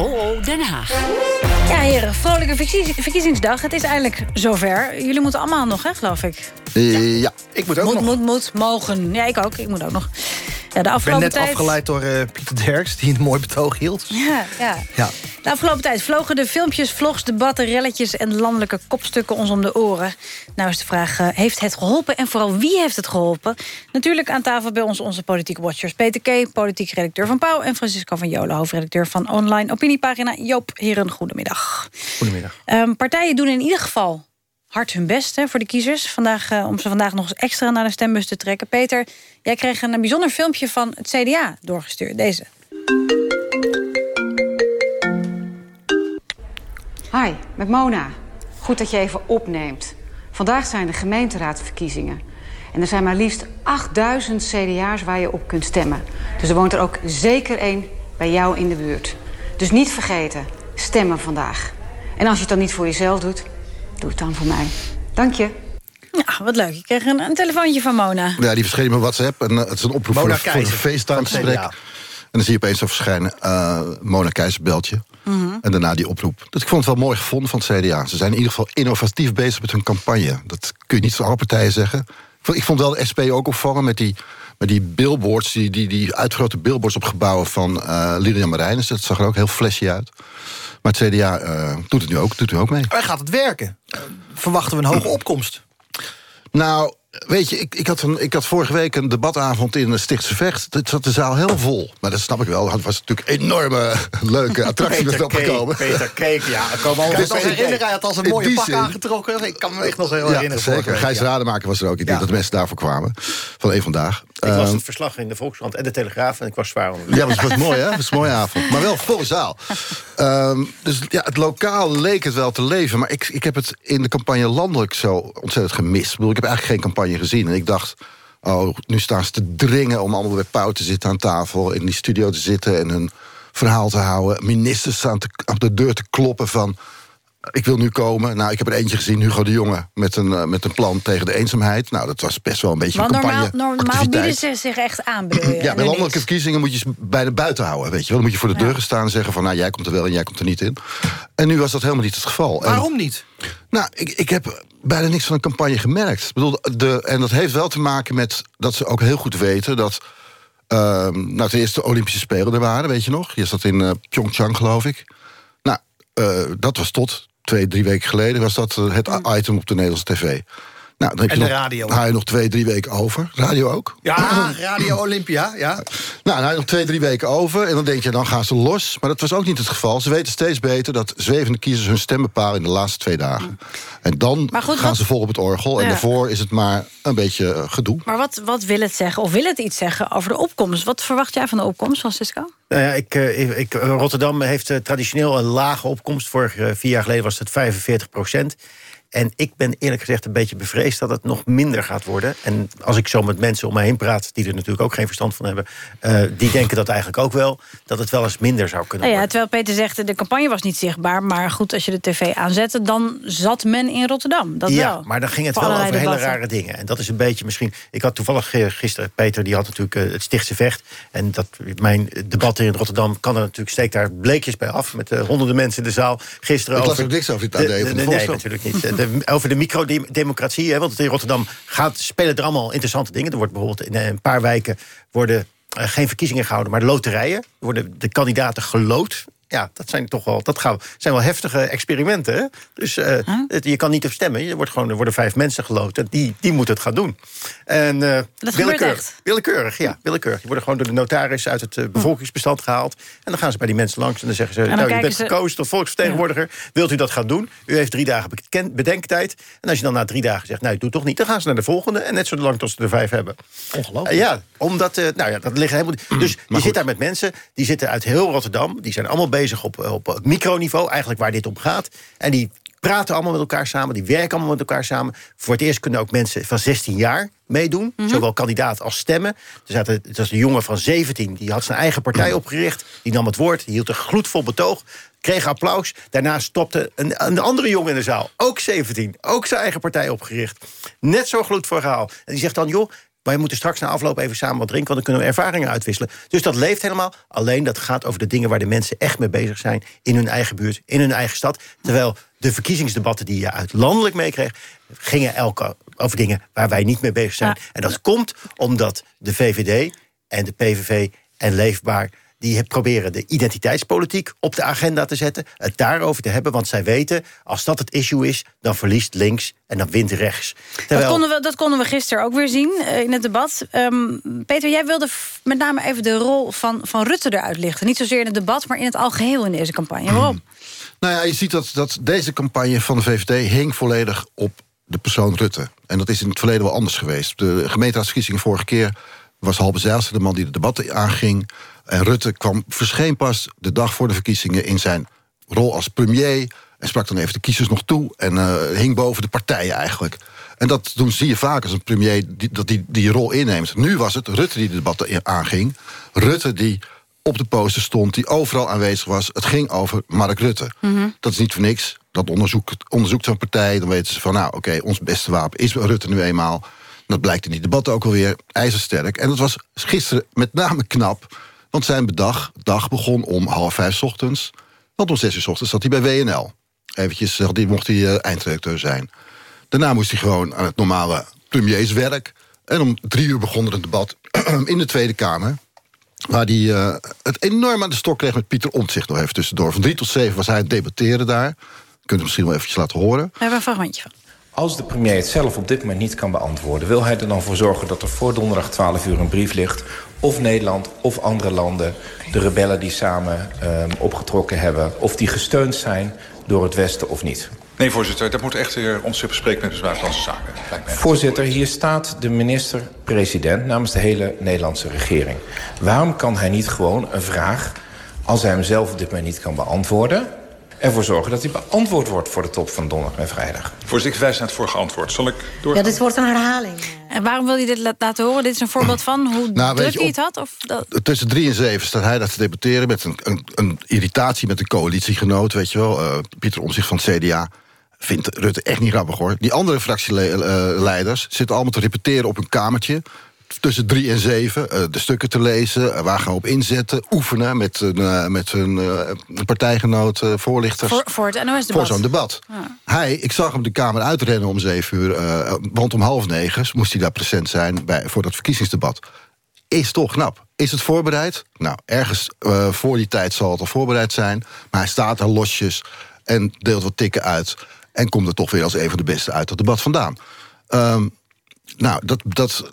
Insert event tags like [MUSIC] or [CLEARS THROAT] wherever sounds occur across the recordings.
Oh, Den Haag. Ja, heren, vrolijke verkiezingsdag. Het is eigenlijk zover. Jullie moeten allemaal nog, hè, geloof ik? Uh, ja, ik moet ook moet, nog. Moet, moet, mogen. Ja, ik ook. Ik moet ook nog. Ja, de afgelopen ik ben net tijd... afgeleid door uh, Pieter Derks, die een mooi betoog hield. [LAUGHS] Ja, ja. ja. De afgelopen tijd vlogen de filmpjes, vlogs, debatten, relletjes... en landelijke kopstukken ons om de oren. Nou is de vraag, uh, heeft het geholpen? En vooral wie heeft het geholpen? Natuurlijk aan tafel bij ons onze politieke watchers. Peter K., politiek redacteur van Pauw... en Francisco van Jolen, hoofdredacteur van online opiniepagina. Joop, heren, goedemiddag. Goedemiddag. Um, partijen doen in ieder geval hard hun best hè, voor de kiezers. Vandaag, uh, om ze vandaag nog eens extra naar de stembus te trekken. Peter, jij kreeg een bijzonder filmpje van het CDA doorgestuurd. Deze. Hi, met Mona. Goed dat je even opneemt. Vandaag zijn de gemeenteraadverkiezingen. En er zijn maar liefst 8000 CDA's waar je op kunt stemmen. Dus er woont er ook zeker één bij jou in de buurt. Dus niet vergeten, stemmen vandaag. En als je het dan niet voor jezelf doet, doe het dan voor mij. Dank je. Ja, wat leuk. Ik kreeg een, een telefoontje van Mona. Ja, die verscheen mijn WhatsApp. En, uh, het is een oproep Mona voor, voor een FaceTime-gesprek. En dan zie je opeens zo verschijnen... Uh, Mona Keizer belt je. Mm -hmm. En daarna die oproep. Dus ik vond het wel mooi gevonden van het CDA. Ze zijn in ieder geval innovatief bezig met hun campagne. Dat kun je niet van alle partijen zeggen. Ik vond wel de SP ook opvallen met die, met die billboards... die, die, die uitgrote billboards op gebouwen van uh, Lilian Marijnis. Dat zag er ook heel flashy uit. Maar het CDA uh, doet het nu ook, doet nu ook mee. Maar gaat het werken? Verwachten we een hoge opkomst? Nou, weet je, ik, ik, had een, ik had vorige week een debatavond in Stichtse Vecht. Het zat de zaal heel vol. Maar dat snap ik wel. Het was natuurlijk een enorme [LAUGHS] leuke attractie met opgekomen. Peter Keek, ja. Ik kan me nog herinneren. Hij had als een mooie pak zin, aangetrokken. Ik kan me echt nog heel ja, herinneren. Zeker. Gijs ja. Rademaker was er ook. Ik denk ja. dat de mensen daarvoor kwamen. Van één vandaag. Ik las het verslag in de Volkskrant en de Telegraaf en ik was zwaar onder. Ja, maar het was mooi, hè? Het was een mooie [LAUGHS] avond. Maar wel volle zaal. Um, dus ja, het lokaal leek het wel te leven. Maar ik, ik heb het in de campagne landelijk zo ontzettend gemist. Ik, bedoel, ik heb eigenlijk geen campagne gezien. En ik dacht, oh, nu staan ze te dringen om allemaal bij Pauw te zitten aan tafel... in die studio te zitten en hun verhaal te houden. Ministers staan te, op de deur te kloppen van... ik wil nu komen. Nou, ik heb er eentje gezien, Hugo de Jonge... met een, uh, met een plan tegen de eenzaamheid. Nou, dat was best wel een beetje Want een campagne normaal, normaal bieden ze zich echt aan, bedoel je? Ja, bij landelijke verkiezingen moet je ze bij de buiten houden, weet je wel. Dan moet je voor de deur gaan staan en zeggen van... nou, jij komt er wel en jij komt er niet in. En nu was dat helemaal niet het geval. Waarom en, niet? Nou, ik, ik heb bijna niks van een campagne gemerkt. Ik bedoel, de, en dat heeft wel te maken met dat ze ook heel goed weten... dat uh, nou, ten eerste de Olympische Spelen er waren, weet je nog? Je zat in uh, Pyeongchang, geloof ik. Nou, uh, dat was tot twee, drie weken geleden... was dat uh, het item op de Nederlandse tv. Nou, dan heb en je de nog, radio. haal je nog twee, drie weken over. Radio ook. Ja, [LAUGHS] Radio Olympia, ja. Nou, dan haal je nog twee, drie weken over. En dan denk je, dan gaan ze los. Maar dat was ook niet het geval. Ze weten steeds beter dat zwevende kiezers hun stem bepalen... in de laatste twee dagen. En dan goed, gaan wat... ze vol op het orgel. En ja. daarvoor is het maar een beetje uh, gedoe. Maar wat, wat wil het zeggen? Of wil het iets zeggen over de opkomst? Wat verwacht jij van de opkomst, Francisco? Nou ja, ik, ik, ik, Rotterdam heeft uh, traditioneel een lage opkomst. Vorig vier jaar geleden was het 45 procent. En ik ben eerlijk gezegd een beetje bevreesd dat het nog minder gaat worden. En als ik zo met mensen om me heen praat... die er natuurlijk ook geen verstand van hebben... Uh, die denken dat eigenlijk ook wel, dat het wel eens minder zou kunnen nou ja, worden. Terwijl Peter zegt, de campagne was niet zichtbaar... maar goed, als je de tv aanzette, dan zat men in Rotterdam. Dat ja, wel. maar dan ging het Voor wel over hele rare dingen. En dat is een beetje misschien... Ik had toevallig gisteren, Peter, die had natuurlijk uh, het Stichtse Vecht... en dat, mijn debat in Rotterdam kan er natuurlijk... steekt daar bleekjes bij af, met uh, honderden mensen in de zaal. Gisteren ik over... las ook niks over het AD. De, de, de, nee, natuurlijk niet. [LAUGHS] De, over de micro democratie. Hè, want in Rotterdam gaat, spelen er allemaal interessante dingen. Er wordt bijvoorbeeld in een paar wijken worden uh, geen verkiezingen gehouden, maar loterijen. Worden de kandidaten geloot. Ja, dat zijn toch wel, dat gaan, zijn wel heftige experimenten. Hè? Dus uh, huh? het, je kan niet op stemmen. Je wordt gewoon, er worden vijf mensen geloot. En die, die moeten het gaan doen. En, uh, dat willekeurig, echt? willekeurig, ja. Willekeurig. Die worden gewoon door de notaris uit het uh, bevolkingsbestand gehaald. En dan gaan ze bij die mensen langs en dan zeggen ze... dan nou, u bent ze... gekozen tot volksvertegenwoordiger. Ja. Wilt u dat gaan doen? U heeft drie dagen bedenktijd. En als je dan na drie dagen zegt, nou, doe het toch niet... dan gaan ze naar de volgende en net zo lang tot ze er vijf hebben. Ongelooflijk. ja, omdat, nou ja, dat ligt helemaal... [CLEARS THROAT] Dus je goed. zit daar met mensen, die zitten uit heel Rotterdam... die zijn allemaal bezig op, op microniveau, eigenlijk waar dit om gaat. En die praten allemaal met elkaar samen, die werken allemaal met elkaar samen. Voor het eerst kunnen ook mensen van 16 jaar meedoen, mm -hmm. zowel kandidaat als stemmen. Er zat een, het was een jongen van 17, die had zijn eigen partij opgericht. Die nam het woord, die hield een gloedvol betoog, kreeg applaus. Daarna stopte een, een andere jongen in de zaal, ook 17, ook zijn eigen partij opgericht. Net zo gloedvol verhaal. En die zegt dan, joh, wij moeten straks na afloop even samen wat drinken... want dan kunnen we ervaringen uitwisselen. Dus dat leeft helemaal. Alleen dat gaat over de dingen waar de mensen echt mee bezig zijn... in hun eigen buurt, in hun eigen stad. Terwijl de verkiezingsdebatten die je uit landelijk meekreeg... gingen elke over dingen waar wij niet mee bezig zijn. En dat komt omdat de VVD en de PVV en Leefbaar die proberen de identiteitspolitiek op de agenda te zetten. Het daarover te hebben, want zij weten... als dat het issue is, dan verliest links en dan wint rechts. Terwijl... Dat, konden we, dat konden we gisteren ook weer zien uh, in het debat. Um, Peter, jij wilde met name even de rol van, van Rutte eruit lichten. Niet zozeer in het debat, maar in het algeheel in deze campagne. Waarom? Nou ja, je ziet dat, dat deze campagne van de VVD hing volledig op de persoon Rutte. En dat is in het verleden wel anders geweest. De gemeenteraadsverkiezingen vorige keer was Halbe Zijlstra de man die de debatten aanging. En Rutte kwam, verscheen pas de dag voor de verkiezingen... in zijn rol als premier en sprak dan even de kiezers nog toe... en uh, hing boven de partijen eigenlijk. En dat doen zie je vaak als een premier die, dat die, die rol inneemt. Nu was het Rutte die de debatten aanging. Rutte die op de poster stond, die overal aanwezig was. Het ging over Mark Rutte. Mhm. Dat is niet voor niks. Dat onderzoekt, onderzoekt zo'n partij. Dan weten ze van, nou oké, ons beste wapen is Rutte nu eenmaal. Dat blijkt in die debatten ook alweer ijzersterk. En dat was gisteren met name knap. Want zijn bedag, dag begon om half vijf ochtends. Want om zes uur ochtends zat hij bij WNL. Eventjes hij, mocht hij uh, eindredacteur zijn. Daarna moest hij gewoon aan het normale premierswerk. En om drie uur begon er een debat [CLEARS THROAT] in de Tweede Kamer. Waar hij uh, het enorm aan de stok kreeg met Pieter Omtzigt nog even tussendoor. Van drie tot zeven was hij het debatteren daar. Kunt u misschien wel eventjes laten horen. We hebben een fragmentje van. Als de premier het zelf op dit moment niet kan beantwoorden... wil hij er dan voor zorgen dat er voor donderdag 12 uur een brief ligt... of Nederland of andere landen, de rebellen die samen um, opgetrokken hebben... of die gesteund zijn door het Westen of niet? Nee, voorzitter, dat moet echt weer ons bespreken met de Buitenlandse Zaken. Voorzitter, hier staat de minister-president namens de hele Nederlandse regering. Waarom kan hij niet gewoon een vraag, als hij hem zelf op dit moment niet kan beantwoorden ervoor zorgen dat hij beantwoord wordt voor de top van donderdag en vrijdag. Voorzitter, ik wijs naar het vorige antwoord. Zal ik door? Ja, dit wordt een herhaling. En waarom wil je dit laten horen? Dit is een voorbeeld van hoe nou, druk hij het had? Of dat... Tussen drie en zeven staat hij dat te debatteren... met een, een, een irritatie met een coalitiegenoot, weet je wel. Uh, Pieter Omzicht van het CDA vindt Rutte echt niet grappig, hoor. Die andere fractieleiders zitten allemaal te repeteren op een kamertje tussen drie en zeven uh, de stukken te lezen. Uh, waar gaan we op inzetten? Oefenen met, uh, met hun partijgenoot, voorlichters. Voor, voor het NOS-debat. Voor zo'n debat. Hij, ik zag hem de Kamer uitrennen om zeven uur. want om half negen moest hij daar present zijn bij, voor dat verkiezingsdebat. Is toch knap. Is het voorbereid? Nou, ergens voor die tijd zal het al voorbereid zijn. Maar hij staat daar losjes en deelt wat tikken uit. En komt er toch weer als een van de beste uit dat debat vandaan. Um, nou, dat, dat,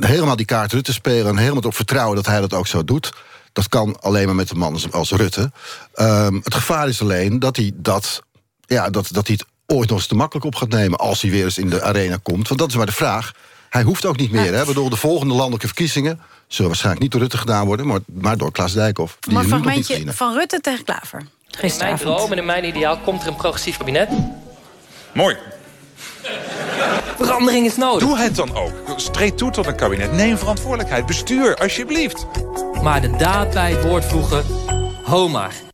helemaal die kaart Rutte spelen... en helemaal op vertrouwen dat hij dat ook zo doet... dat kan alleen maar met een man als Rutte. Um, het gevaar is alleen dat hij, dat, ja, dat, dat hij het ooit nog eens te makkelijk op gaat nemen... als hij weer eens in de arena komt. Want dat is maar de vraag. Hij hoeft ook niet meer. Hè? Bedoel, de volgende landelijke verkiezingen... zullen waarschijnlijk niet door Rutte gedaan worden... maar, maar door Klaas Dijkhoff. Die maar een fragmentje van Rutte tegen Klaver. In mijn droom en in mijn ideaal komt er een progressief kabinet. Mooi. Verandering is nodig. Doe het dan ook. Streed toe tot een kabinet. Neem verantwoordelijkheid. Bestuur, alsjeblieft. Maar de daad bij het woord voegen, ho maar.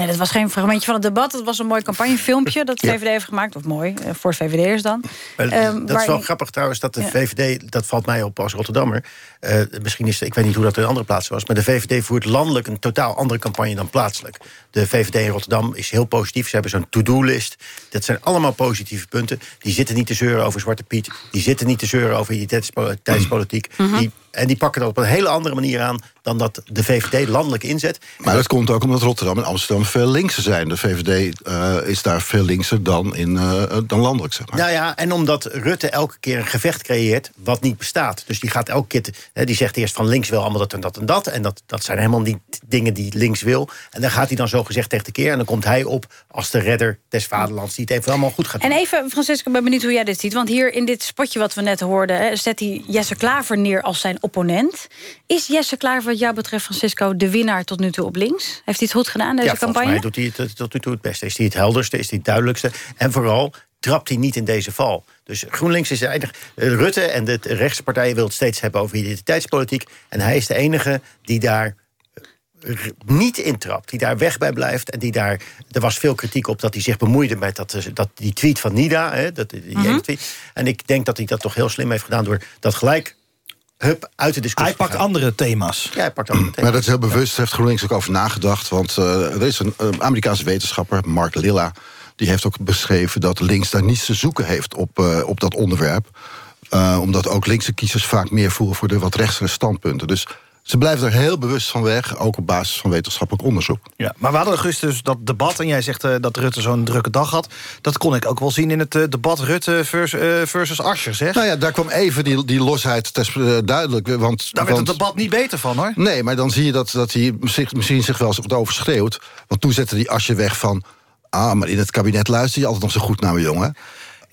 Nee, dat was geen fragmentje van het debat. Dat was een mooi campagnefilmpje dat de VVD heeft gemaakt. Of mooi, eh, voor VVD'ers dan. Um, dat is wel grappig trouwens, dat de VVD... dat valt mij op als Rotterdammer. Uh, misschien is, ik weet niet hoe dat in andere plaatsen was... maar de VVD voert landelijk een totaal andere campagne dan plaatselijk. De VVD in Rotterdam is heel positief. Ze hebben zo'n to-do-list. Dat zijn allemaal positieve punten. Die zitten niet te zeuren over Zwarte Piet. Die zitten niet te zeuren over identiteitspolitiek. Mm die en die pakken dat op een hele andere manier aan... dan dat de VVD landelijk inzet. Maar dat komt ook omdat Rotterdam en Amsterdam veel linkser zijn. De VVD uh, eh, is daar veel linkser dan, in, uh, dan landelijk, zeg maar. Nou ja, en omdat Rutte elke keer een gevecht creëert wat niet bestaat. Dus die gaat elke keer... Hè, die zegt eerst van links wil allemaal dat en dat en dat. En dat, dat zijn helemaal niet dingen die links wil. En dan gaat hij dan zo gezegd tegen de keer. En dan komt hij op als de redder des vaderlands... die het even allemaal goed gaat doen. En even, Francisco, ik ben benieuwd hoe jij dit ziet. Want hier in dit spotje wat we net hoorden... Hè, zet hij Jesse Klaver neer als zijn opponent. Is Jesse Klaver wat jou betreft, Francisco, de winnaar tot nu toe op links? Heeft hij het goed gedaan, deze ja, campagne? Ja, doet hij het tot nu toe het beste. Is hij het helderste, is hij het duidelijkste. En vooral trapt hij niet in deze val. Dus GroenLinks is eigenlijk... Eh, Rutte en de rechtse partijen wil het steeds hebben over identiteitspolitiek. En hij is de enige die daar eh, niet intrapt, die daar weg bij blijft. En die daar, er was veel kritiek op dat hij zich bemoeide met dat, eh, dat, die tweet van Nida. Hè, dat, die mm tweet. En ik denk dat hij dat toch heel slim heeft gedaan door dat gelijk hup, uit de discussie Hij pakt andere thema's. Ja, hij pakt andere thema's. Maar dat is heel bewust, daar heeft GroenLinks ook over nagedacht. Want uh, er is een uh, Amerikaanse wetenschapper, Mark Lilla... die heeft ook beschreven dat links daar niets te zoeken heeft op, uh, op dat onderwerp. omdat ook linkse kiezers vaak meer voelen voor de wat rechtse standpunten. Dus ze blijven er heel bewust van weg, ook op basis van wetenschappelijk onderzoek. Ja, maar we hadden augustus dat debat, en jij zegt uh, dat Rutte zo'n drukke dag had. Dat kon ik ook wel zien in het uh, debat Rutte versus, uh, versus Asscher, zeg. Nou ja, daar kwam even die, die losheid tes, duidelijk. Want, daar werd het debat niet beter van, hoor. Nee, maar dan zie je dat, dat hij zich, misschien zich wel eens wat overschreeuwt. Want toen zette die Asscher weg van... ah, maar in het kabinet luister je altijd nog zo goed naar me, jongen.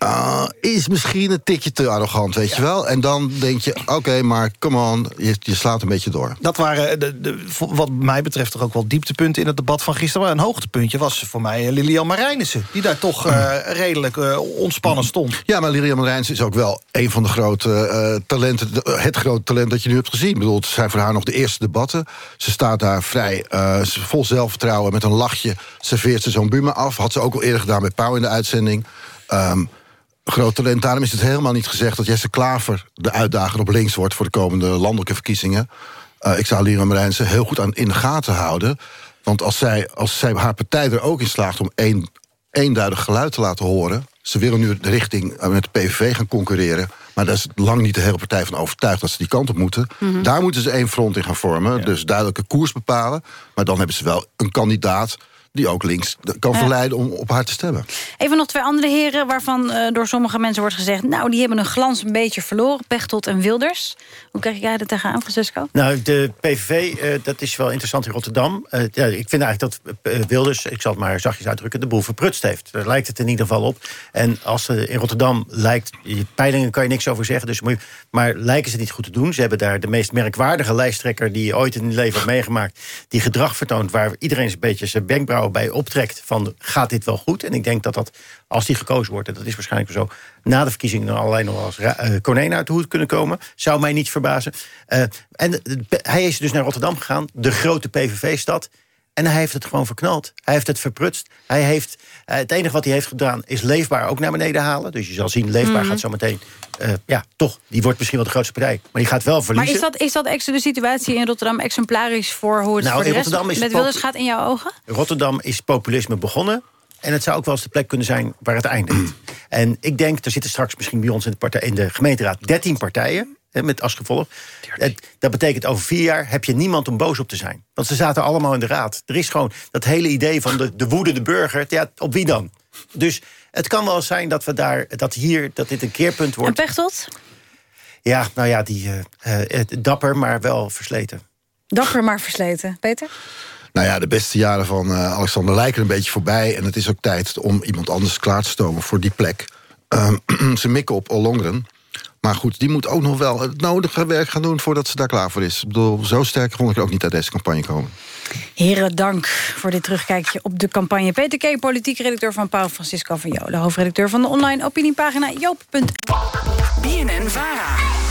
Uh, is misschien een tikje te arrogant, weet ja. je wel. En dan denk je, oké, okay, maar come on, je, je, slaat een beetje door. Dat waren, de, de, wat mij betreft, toch ook wel dieptepunten in het debat van gisteren. Maar een hoogtepuntje was voor mij Lilian Marijnissen... die daar toch uh, redelijk uh, ontspannen stond. Ja, maar Lilian Marijnissen is ook wel een van de grote talenten... het grote talent dat je nu hebt gezien. Ik bedoel, het zijn voor haar nog de eerste debatten. Ze staat daar vrij vol zelfvertrouwen, met een lachje... serveert ze zo'n Buma af. Had ze ook al eerder gedaan met Pauw in de uitzending... Um, groot talent. Daarom is het helemaal niet gezegd dat Jesse Klaver... de uitdager op links wordt voor de komende landelijke verkiezingen. Uh, ik zou Lira Marijnse heel goed aan in de gaten houden. Want als zij, als zij haar partij er ook in slaagt om één, eenduidig geluid te laten horen... ze willen nu de richting met de PVV gaan concurreren... maar daar is lang niet de hele partij van overtuigd dat ze die kant op moeten. Mm -hmm. Daar moeten ze één front in gaan vormen. Ja. Dus duidelijke koers bepalen. Maar dan hebben ze wel een kandidaat die ook links kan verleiden om op haar te stemmen. Even nog twee andere heren waarvan uh, door sommige mensen wordt gezegd... nou, die hebben een glans een beetje verloren, Pechtold en Wilders. Hoe krijg jij dat tegenaan, Francisco? Nou, de PVV, uh, dat is wel interessant in Rotterdam. Uh, ja, ik vind eigenlijk dat Wilders, ik zal het maar zachtjes uitdrukken... de boel verprutst heeft. Daar lijkt het in ieder geval op. En als er in Rotterdam lijkt... peilingen kan je niks over zeggen, dus moet je, maar lijken ze niet goed te doen. Ze hebben daar de meest merkwaardige lijsttrekker... die je ooit in het leven hebt meegemaakt... die gedrag vertoont waar iedereen een beetje zijn wenkbrauwen bij optrekt van gaat dit wel goed? En ik denk dat dat, als die gekozen wordt... en dat is waarschijnlijk zo... na de verkiezingen dan alleen nog als uh, konijn uit de hoed kunnen komen. Zou mij niet verbazen. Uh, en hij is dus naar Rotterdam gegaan, de grote PVV-stad... En hij heeft het gewoon verknald. Hij heeft het verprutst. Hij heeft, uh, het enige wat hij heeft gedaan is leefbaar ook naar beneden halen. Dus je zal zien, leefbaar mm. gaat zo meteen... Uh, ja, toch, die wordt misschien wel de grootste partij. Maar die gaat wel verliezen. Maar is dat, is dat de situatie in Rotterdam exemplarisch... voor hoe het nou, voor rest Rotterdam is met Wilders gaat in jouw ogen? Rotterdam is populisme begonnen. En het zou ook wel eens de plek kunnen zijn waar het eindigt. en ik denk, er zitten straks misschien bij ons in de, partij, in de gemeenteraad 13 partijen met als gevolg. Dat betekent over vier jaar heb je niemand om boos op te zijn. Want ze zaten allemaal in de raad. Er is gewoon dat hele idee van de, de woedende burger. Ja, op wie dan? Dus het kan wel zijn dat we daar, dat hier, dat dit een keerpunt wordt. En Pechtold? Ja, nou ja, die uh, uh, dapper, maar wel versleten. Dapper, maar versleten. Peter? Nou ja, de beste jaren van uh, Alexander lijken een beetje voorbij. En het is ook tijd om iemand anders klaar te stomen voor die plek. [CLEARS THROAT] ze mikken op Ollongren. Maar goed, die moet ook nog wel het nodige werk gaan doen... voordat ze daar klaar voor is. Ik bedoel, zo sterk vond ik ook niet uit deze campagne komen. Heren, dank voor dit terugkijkje op de campagne. Peter K., politiek redacteur van Paul Francisco van Jolen... hoofdredacteur van de online opiniepagina joop.nl. BNN-VARA.